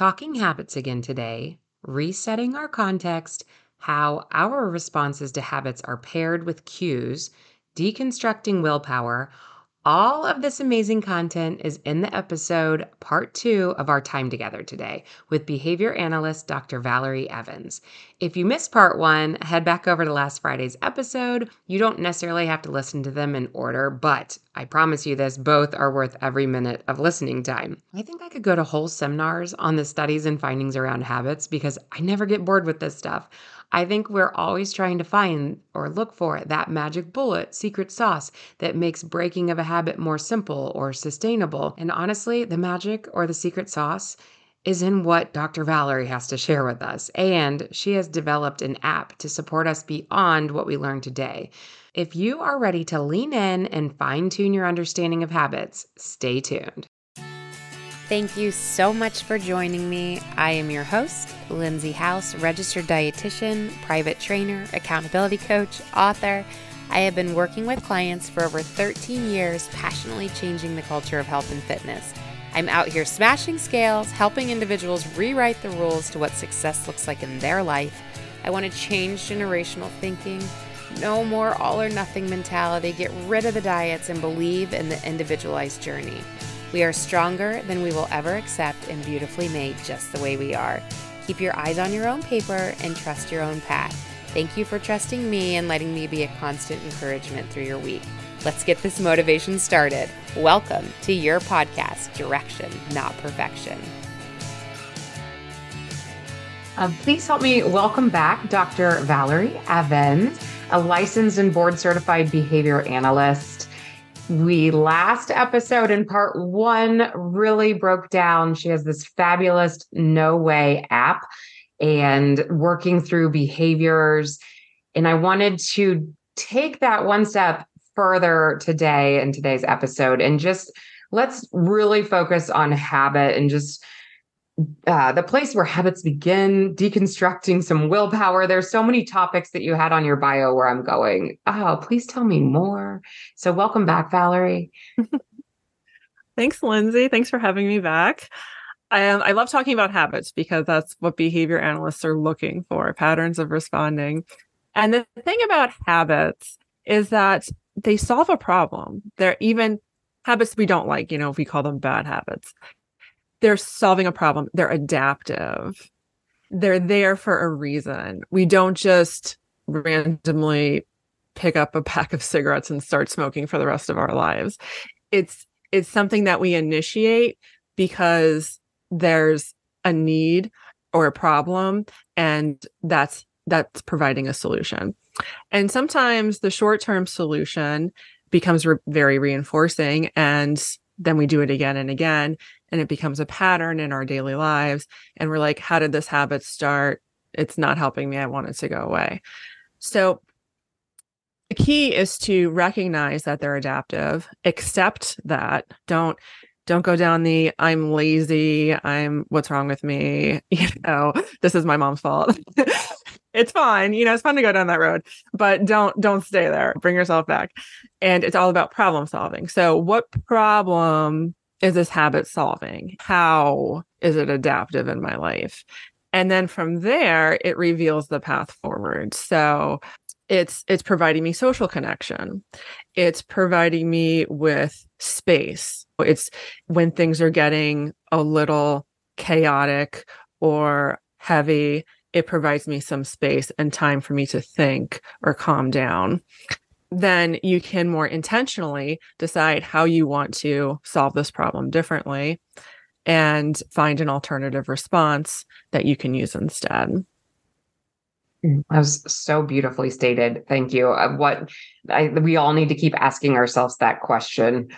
talking habits again today, resetting our context, how our responses to habits are paired with cues, deconstructing willpower, all of this amazing content is in the episode part two of our time together today with behavior analyst Dr. Valerie Evans. If you missed part one, head back over to last Friday's episode. You don't necessarily have to listen to them in order, but I promise you this both are worth every minute of listening time. I think I could go to whole seminars on the studies and findings around habits because I never get bored with this stuff. I think we're always trying to find or look for that magic bullet, secret sauce that makes breaking of a habit more simple or sustainable. And honestly, the magic or the secret sauce is in what Dr. Valerie has to share with us. And she has developed an app to support us beyond what we learned today. If you are ready to lean in and fine tune your understanding of habits, stay tuned. Thank you so much for joining me. I am your host, Lindsay House, registered dietitian, private trainer, accountability coach, author. I have been working with clients for over 13 years, passionately changing the culture of health and fitness. I'm out here smashing scales, helping individuals rewrite the rules to what success looks like in their life. I want to change generational thinking. No more all or nothing mentality. Get rid of the diets and believe in the individualized journey. We are stronger than we will ever accept and beautifully made just the way we are. Keep your eyes on your own paper and trust your own path. Thank you for trusting me and letting me be a constant encouragement through your week. Let's get this motivation started. Welcome to your podcast, Direction, Not Perfection. Uh, please help me welcome back Dr. Valerie Evans, a licensed and board certified behavior analyst we last episode in part one really broke down. She has this fabulous No Weigh app and working through behaviors. And I wanted to take that one step further today in today's episode and just let's really focus on habit and just uh, the place where habits begin, deconstructing some willpower. There's so many topics that you had on your bio where I'm going, oh, please tell me more. So, welcome back, Valerie. Thanks, Lindsay. Thanks for having me back. I love talking about habits because that's what behavior analysts are looking for patterns of responding. And the thing about habits is that they solve a problem. They're even habits we don't like, you know, if we call them bad habits they're solving a problem. They're adaptive. They're there for a reason. We don't just randomly pick up a pack of cigarettes and start smoking for the rest of our lives. It's it's something that we initiate because there's a need or a problem and that's that's providing a solution. And sometimes the short-term solution becomes re- very reinforcing and then we do it again and again and it becomes a pattern in our daily lives and we're like how did this habit start? It's not helping me. I want it to go away. So the key is to recognize that they're adaptive accept that. Don't don't go down the i'm lazy i'm what's wrong with me? You know this is my mom's fault it's fine you know it's fun to go down that road but don't don't stay there bring yourself back and it's all about problem solving so what problem is this habit solving? How is it adaptive in my life? And then from there, it reveals the path forward. So it's it's providing me social connection. It's providing me with space. It's when things are getting a little chaotic or heavy, it provides me some space and time for me to think or calm down then you can more intentionally decide how you want to solve this problem differently and find an alternative response that you can use instead. Mm, that was so beautifully stated. Thank you. Uh, what I, we all need to keep asking ourselves that question.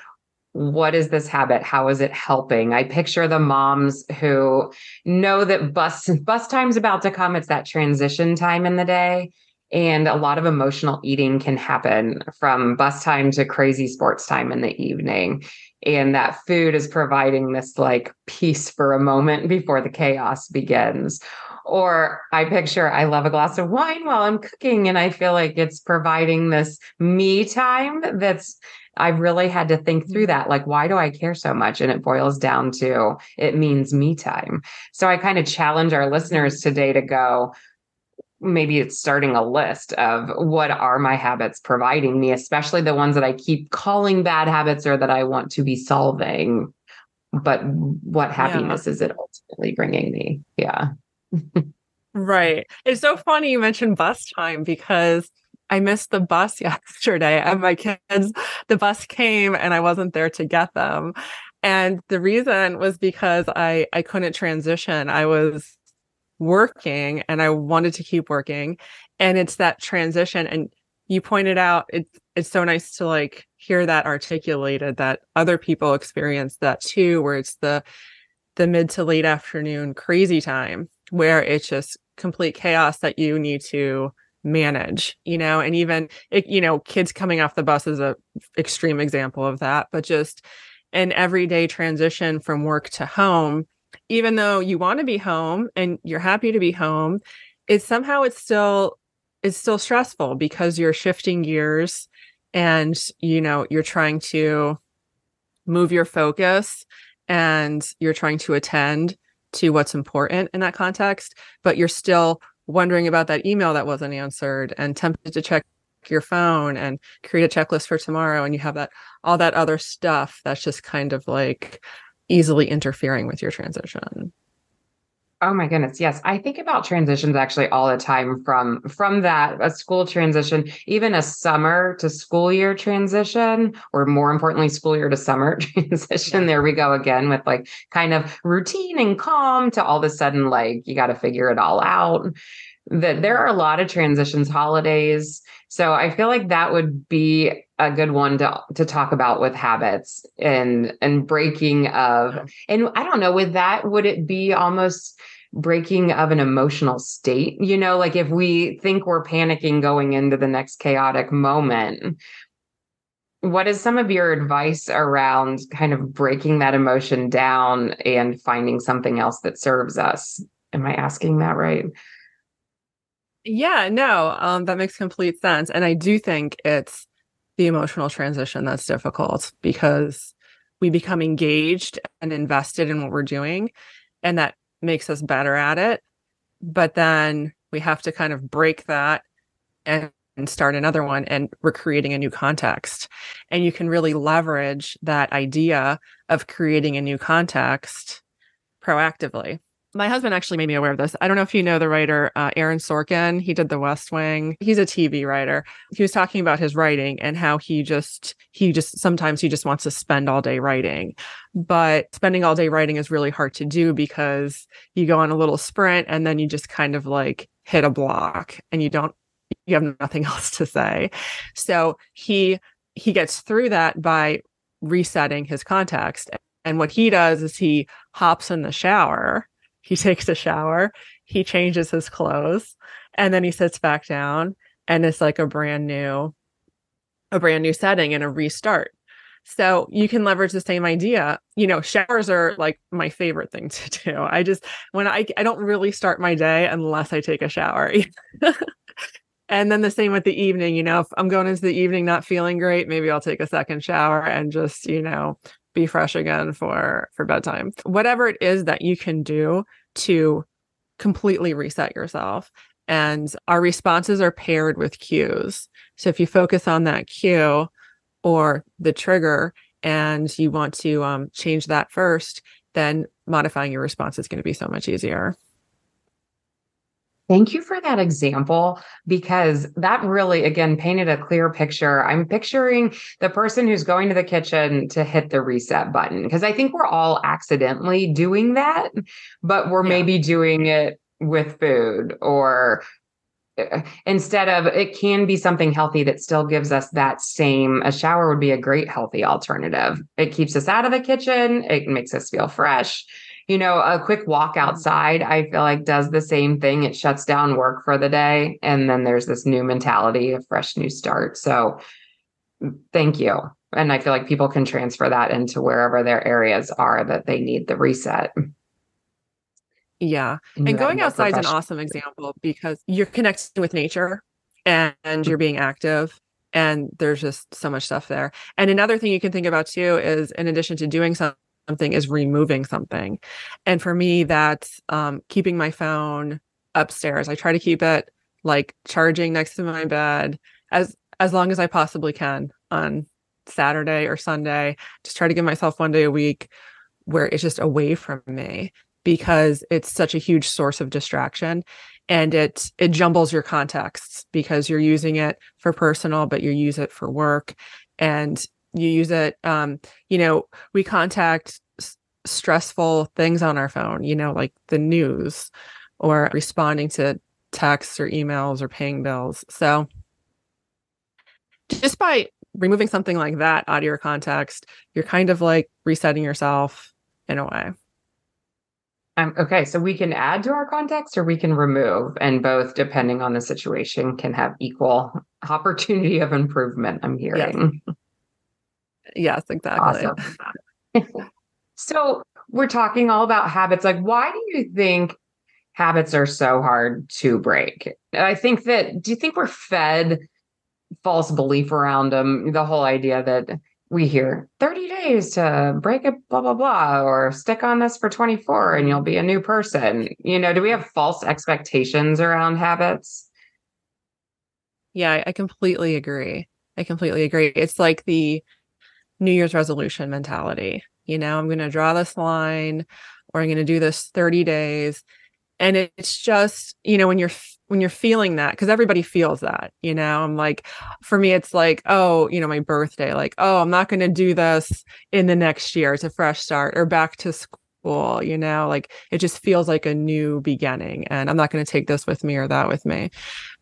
What is this habit? How is it helping? I picture the moms who know that bus bus time's about to come. It's that transition time in the day and a lot of emotional eating can happen from bus time to crazy sports time in the evening. And that food is providing this like peace for a moment before the chaos begins. Or I picture I love a glass of wine while I'm cooking, and I feel like it's providing this me time that's I've really had to think through that. Like, why do I care so much? And it boils down to it means me time. So I kind of challenge our listeners today to go, maybe it's starting a list of what are my habits providing me, especially the ones that I keep calling bad habits or that I want to be solving. But what happiness yeah. is it ultimately bringing me? Yeah. Right. It's so funny you mentioned bus time because I missed the bus yesterday and my kids, the bus came and I wasn't there to get them. And the reason was because I, I couldn't transition. I was working and I wanted to keep working. And it's that transition. And you pointed out it's it's so nice to like hear that articulated that other people experience that too, where it's the the mid to late afternoon crazy time where it's just complete chaos that you need to manage you know? And even it, you know kids coming off the bus is a extreme example of that but just an everyday transition from work to home even though you want to be home and you're happy to be home it's somehow it's still it's still stressful because you're shifting gears and you know you're trying to move your focus and you're trying to attend to what's important in that context but you're still wondering about that email that wasn't answered and tempted to check your phone and create a checklist for tomorrow and you have that all that other stuff that's just kind of like easily interfering with your transition Oh my goodness. Yes. I think about transitions actually all the time from from that a school transition, even a summer to school year transition, or more importantly, school year to summer transition. Yeah. There we go again with like kind of routine and calm to all of a sudden like you got to figure it all out. That there are a lot of transitions, holidays. So I feel like that would be a good one to to talk about with habits and and breaking of and I don't know with that would it be almost breaking of an emotional state. You know, like if we think we're panicking going into the next chaotic moment, what is some of your advice around kind of breaking that emotion down and finding something else that serves us? Am I asking that right? Yeah, no, um, that makes complete sense. And I do think it's the emotional transition that's difficult because we become engaged and invested in what we're doing. And that makes us better at it. But then we have to kind of break that and, and start another one and we're creating a new context. And you can really leverage that idea of creating a new context proactively my husband actually made me aware of this. I don't know if you know the writer uh, Aaron Sorkin. He did The West Wing. He's a TV writer. He was talking about his writing and how he just he just sometimes he just wants to spend all day writing, but spending all day writing is really hard to do because you go on a little sprint and then you just kind of like hit a block and you don't you have nothing else to say. So he he gets through that by resetting his context. And what he does is he hops in the shower he takes a shower, he changes his clothes, and then he sits back down and it's like a brand new a brand new setting and a restart. So you can leverage the same idea. You know, showers are like my favorite thing to do. I just when I I don't really start my day unless I take a shower. and then the same with the evening, you know, if I'm going into the evening not feeling great, maybe I'll take a second shower and just, you know, be fresh again for for bedtime. Whatever it is that you can do to completely reset yourself and our responses are paired with cues. So if you focus on that cue or the trigger and you want to um, change that first then modifying your response is going to be so much easier Thank you for that example because that really, again, painted a clear picture. I'm picturing the person who's going to the kitchen to hit the reset button because I think we're all accidentally doing that, but we're yeah. maybe doing it with food or uh, instead of it can be something healthy that still gives us that same a shower would be a great healthy alternative it keeps us out of the kitchen it makes us feel fresh you know, a quick walk mm-hmm. outside, I feel like does the same thing. It shuts down work for the day. And then there's this new mentality, a fresh new start. So mm, thank you. And I feel like people can transfer that into wherever their areas are that they need the reset. Yeah. And going outside is an awesome example because you're connecting with nature and, and you're being active and there's just so much stuff there. And another thing you can think about too is in addition to doing something is removing something. And for me that's um, keeping my phone upstairs. I try to keep it like charging next to my bed as as long as I possibly can on Saturday or Sunday. Just try to give myself one day a week where it's just away from me because it's such a huge source of distraction and it it jumbles your contexts because you're using it for personal but you use it for work and you use it um you know we contact s- stressful things on our phone you know like the news or responding to texts or emails or paying bills so just by removing something like that out of your context you're kind of like resetting yourself in a way um, okay, so we can add to our context or we can remove, and both, depending on the situation, can have equal opportunity of improvement. I'm hearing. Yes, yes exactly. Awesome. so we're talking all about habits. Like, why do you think habits are so hard to break? I think that. Do you think we're fed false belief around them? The whole idea that we hear 30 days to break it, blah, blah, blah, or stick on this for 24 and you'll be a new person. You know, do we have false expectations around habits? Yeah, I completely agree. I completely agree. It's like the New Year's resolution mentality. You know, I'm going to draw this line or I'm going to do this 30 days. And it's just, you know, when you're when you're feeling that because everybody feels that you know i'm like for me it's like oh you know my birthday like oh i'm not going to do this in the next year it's a fresh start or back to school you know like it just feels like a new beginning and i'm not going to take this with me or that with me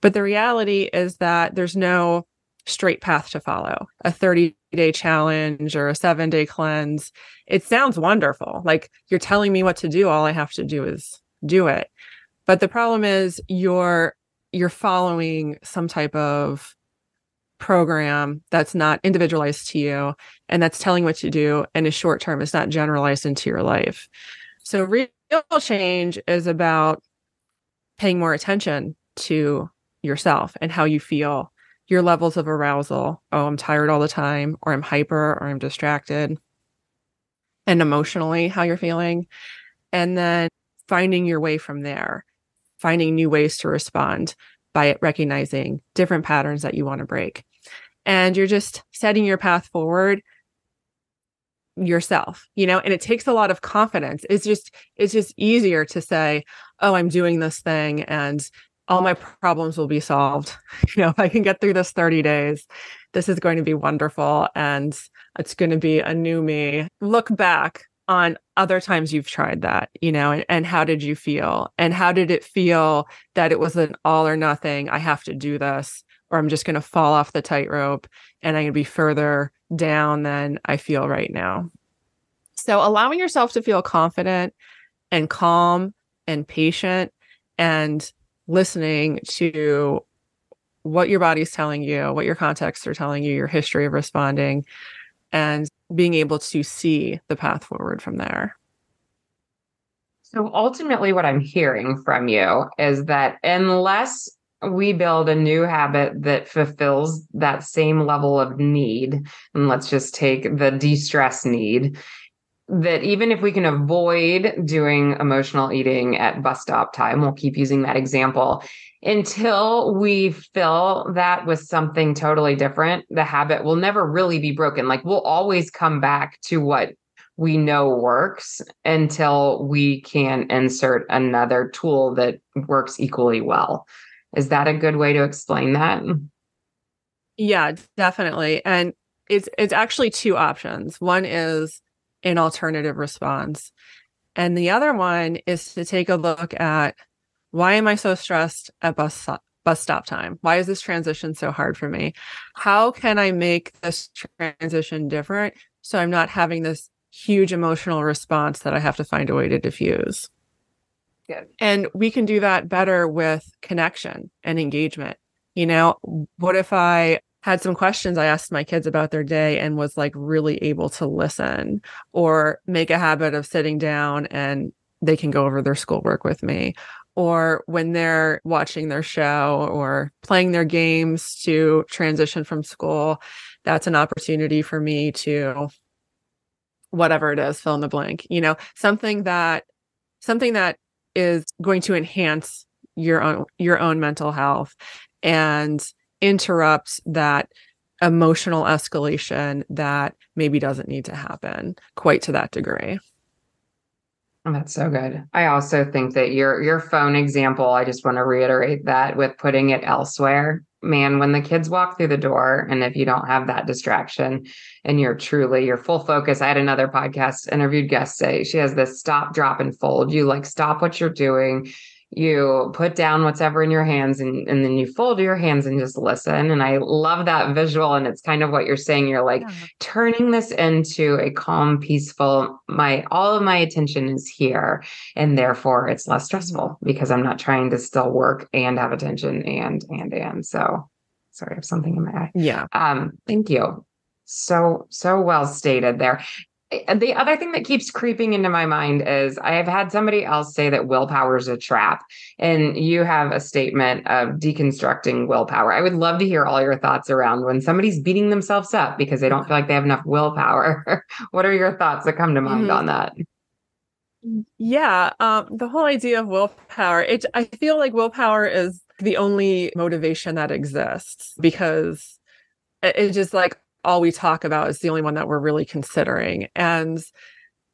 but the reality is that there's no straight path to follow a 30 day challenge or a seven day cleanse. It sounds wonderful. Like you're telling me what to do all i have to do is do it. But the problem is you're you're following some type of program that's not individualized to you and that's telling what to do and is short term it's not generalized into your life. So real change is about paying more attention to yourself and how you feel your levels of arousal. Oh i'm tired all the time or i'm hyper or i'm distracted. And emotionally how you're feeling. And then finding your way from there. Finding new ways to respond by recognizing different patterns that you want to break. And you're just setting your path forward yourself, you know, and it takes a lot of confidence. It's just it's just easier to say, "Oh, I'm doing this thing and all my problems will be solved. You know, if I can get through this 30 days, this is going to be wonderful and it's going to be a new me." Look back on other times you've tried that, you know, and, and how did you feel? And how did it feel that it was an all or nothing? I have to do this, or I'm just going to fall off the tightrope and I'm going to be further down than I feel right now. So allowing yourself to feel confident and calm and patient and listening to what your body's telling you, what your contexts are telling you, your history of responding, and being able to see the path forward from there. So ultimately, what I'm hearing from you is that unless we build a new habit that fulfills that same level of need, and let's just take the de stress need, that even if we can avoid doing emotional eating at bus stop time, we'll keep using that example, until we fill that with something totally different, the habit will never really be broken. Like we'll always come back to what we know works until we can insert another tool that works equally well. Is that a good way to explain that? Yeah, definitely. And it's it's actually two options. One is an alternative response. And the other one is to take a look at why am I so stressed at bus bus stop time? Why is this transition so hard for me? How can I make this transition different so I'm not having this huge emotional response that I have to find a way to diffuse? Good. And we can do that better with connection and engagement. You know, what if I had some questions I asked my kids about their day and was like really able to listen or make a habit of sitting down and they can go over their schoolwork with me. Or when they're watching their show or playing their games to transition from school that's an opportunity for me to whatever it is fill in the blank you know? Something that something that is going to enhance your own your own mental health and interrupt that emotional escalation that maybe doesn't need to happen quite to that degree that's so good. I also think that your your phone example, I just want to reiterate that with putting it elsewhere. Man, when the kids walk through the door and if you don't have that distraction and you're truly your full focus. I had another podcast interviewed guest say she has this stop, drop, and fold. You like stop what you're doing you put down what's ever in your hands and, and then you fold your hands and just listen. And I love that visual. And it's kind of what you're saying. You're like yeah. turning this into a calm, peaceful, my all of my attention is here. And therefore it's less stressful mm-hmm. because I'm not trying to still work and have attention and and and. So sorry, I have something in my eye. Yeah. Um, thank you so so well stated there the other thing that keeps creeping into my mind is I have had somebody else say that willpower is a trap, and you have a statement of deconstructing willpower. I would love to hear all your thoughts around when somebody's beating themselves up because they don't feel like they have enough willpower. what are your thoughts that come to mind mm-hmm. on that? Yeah, um, the whole idea of willpower. It I feel like willpower is the only motivation that exists because it's just like all we talk about is the only one that we're really considering. And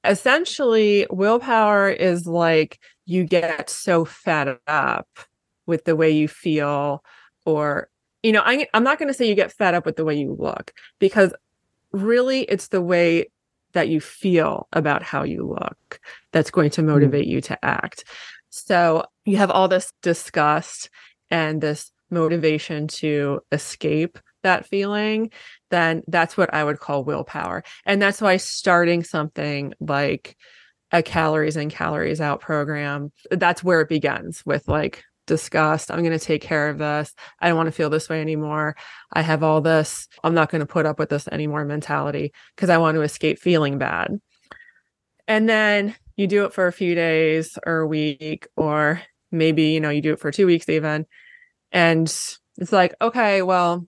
essentially, willpower is like you get so fed up with the way you feel, or, you know, I, I'm not going to say you get fed up with the way you look because really it's the way that you feel about how you look that's going to hmm. motivate mm. you to act. So you have all this disgust and this motivation to escape that feeling, then that's what I would call willpower. And that's why starting something like a calories in, calories out program, that's where it begins with like disgust. I'm going to take care of this. I don't want to feel this way anymore. I have all this. I'm not going to put up with this anymore mentality because I want to escape feeling bad. And then you do it for a few days or a week, or maybe, you know, you do it for two weeks even. And it's like, okay, well,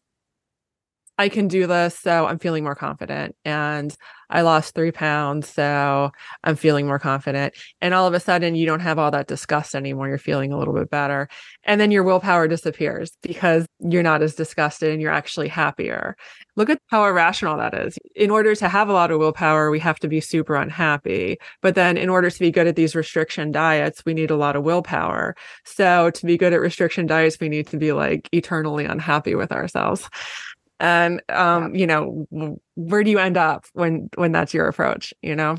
I can do this. So I'm feeling more confident. And I lost three pounds. So I'm feeling more confident. And all of a sudden, you don't have all that disgust anymore. You're feeling a little bit better. And then your willpower disappears because you're not as disgusted and you're actually happier. Look at how irrational that is. In order to have a lot of willpower, we have to be super unhappy. But then, in order to be good at these restriction diets, we need a lot of willpower. So, to be good at restriction diets, we need to be like eternally unhappy with ourselves and um you know where do you end up when when that's your approach you know?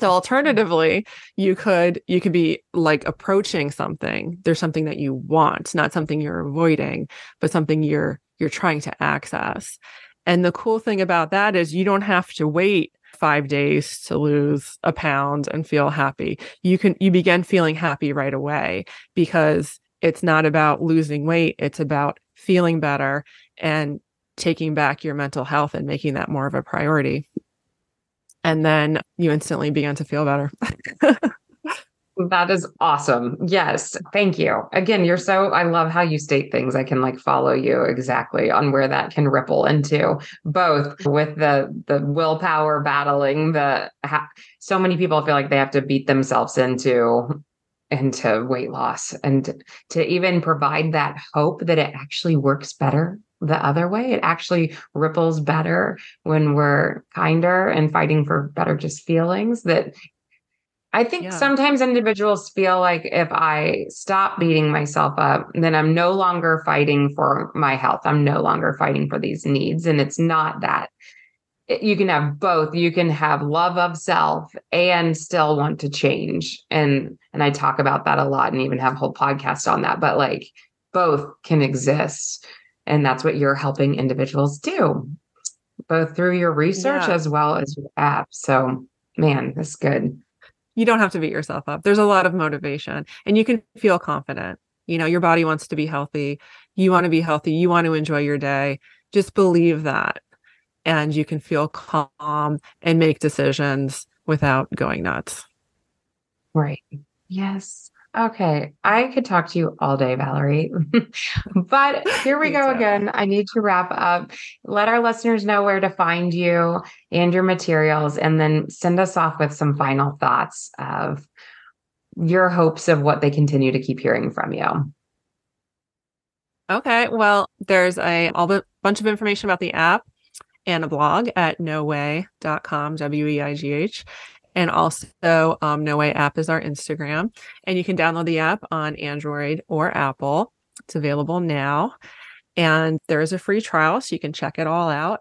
So alternatively you could you could be like approaching something. There's something that you want not something you're avoiding but something you're you're trying to access. And the cool thing about that is you don't have to wait 5 days to lose a pound and feel happy. You can you begin feeling happy right away because it's not about losing weight it's about feeling better. And taking back your mental health and making that more of a priority. And then you instantly began to feel better. that is awesome. Yes. Thank you. Again, you're so, I love how you state things. I can like follow you exactly on where that can ripple into both with the, the willpower battling the, ha- so many people feel like they have to beat themselves into into weight loss and to even provide that hope that it actually works better the other way. It actually ripples better when we're kinder and fighting for better just feelings that I think yeah. sometimes individuals feel like if I stop beating myself up, then I'm no longer fighting for my health. I'm no longer fighting for these needs. And it's not that. You can have both. You can have love of self and still want to change. And and I talk about that a lot and even have a whole podcast on that. But like both can exist. And that's what you're helping individuals do, both through your research yeah. as well as your app. So, man, that's good. You don't have to beat yourself up. There's a lot of motivation and you can feel confident. You know, your body wants to be healthy. You want to be healthy. You want to enjoy your day. Just believe that. And you can feel calm and make decisions without going nuts. Right. Yes. Okay. I could talk to you all day, Valerie. but here we go again. I need to wrap up. Let our listeners know where to find you and your materials, and then send us off with some final thoughts of your hopes of what they continue to keep hearing from you. Okay. Well, there's a all the bunch of information about the app and a blog at noweigh.com, W E I G H. And also, um, No Weigh app is our Instagram. And you can download the app on Android or Apple. It's available now. And there is a free trial, so you can check it all out.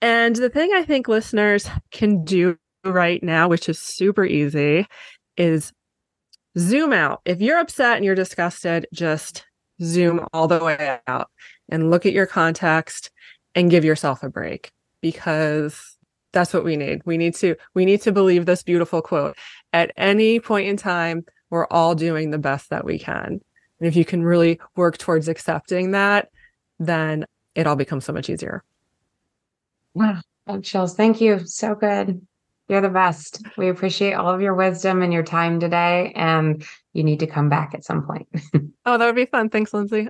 And the thing I think listeners can do right now, which is super easy, is zoom out. If you're upset and you're disgusted, just zoom all the way out and look at your context and give yourself a break because that's what we need. We need to we need to believe this beautiful quote. At any point in time, we're all doing the best that we can. And if you can really work towards accepting that, then it all becomes so much easier. Wow. Oh, chills. Thank you. So good. You're the best. We appreciate all of your wisdom and your time today. And you need to come back at some point. oh, that would be fun. Thanks, Lindsay.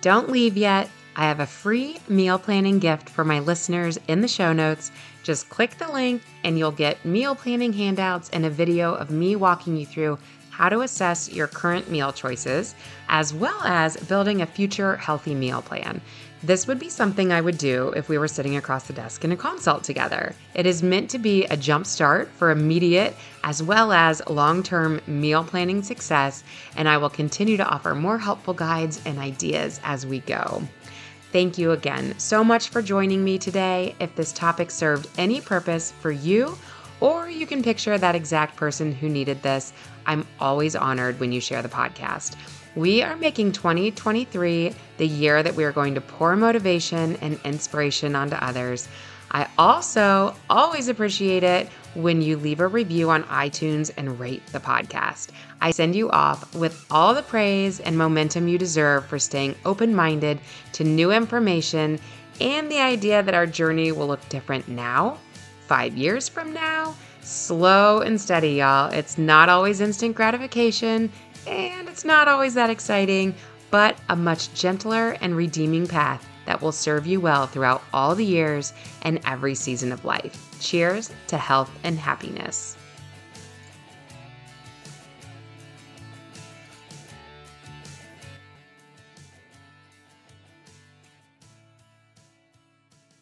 Don't leave yet. I have a free meal planning gift for my listeners in the show notes. Just click the link and you'll get meal planning handouts and a video of me walking you through how to assess your current meal choices, as well as building a future healthy meal plan. This would be something I would do if we were sitting across the desk in a consult together. It is meant to be a jumpstart for immediate as well as long term meal planning success, and I will continue to offer more helpful guides and ideas as we go. Thank you again so much for joining me today. If this topic served any purpose for you, or you can picture that exact person who needed this, I'm always honored when you share the podcast. We are making 2023 the year that we are going to pour motivation and inspiration onto others. I also always appreciate it when you leave a review on iTunes and rate the podcast. I send you off with all the praise and momentum you deserve for staying open minded to new information and the idea that our journey will look different now, five years from now. Slow and steady, y'all. It's not always instant gratification, and it's not always that exciting, but a much gentler and redeeming path that will serve you well throughout all the years and every season of life. Cheers to health and happiness.